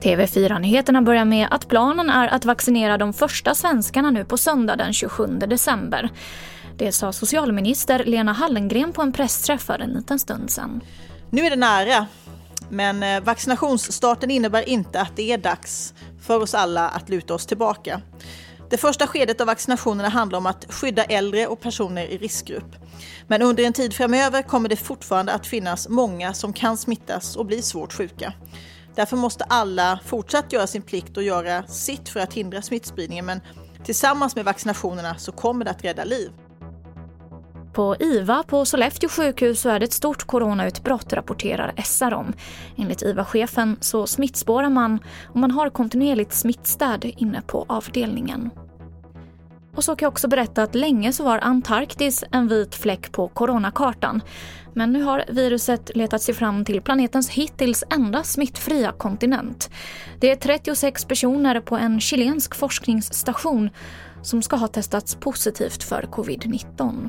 TV4-nyheterna börjar med att planen är att vaccinera de första svenskarna nu på söndag den 27 december. Det sa socialminister Lena Hallengren på en pressträff för en liten stund sedan. Nu är det nära, men eh, vaccinationsstarten innebär inte att det är dags för oss alla att luta oss tillbaka. Det första skedet av vaccinationerna handlar om att skydda äldre och personer i riskgrupp. Men under en tid framöver kommer det fortfarande att finnas många som kan smittas och bli svårt sjuka. Därför måste alla fortsatt göra sin plikt och göra sitt för att hindra smittspridningen. Men tillsammans med vaccinationerna så kommer det att rädda liv. På IVA på Sollefteå sjukhus så är det ett stort coronautbrott, rapporterar SR om. Enligt IVA-chefen så smittspårar man och man har kontinuerligt smittstäd inne på avdelningen. Och så kan jag också berätta att länge så var Antarktis en vit fläck på coronakartan. Men nu har viruset letat sig fram till planetens hittills enda smittfria kontinent. Det är 36 personer på en chilensk forskningsstation som ska ha testats positivt för covid-19.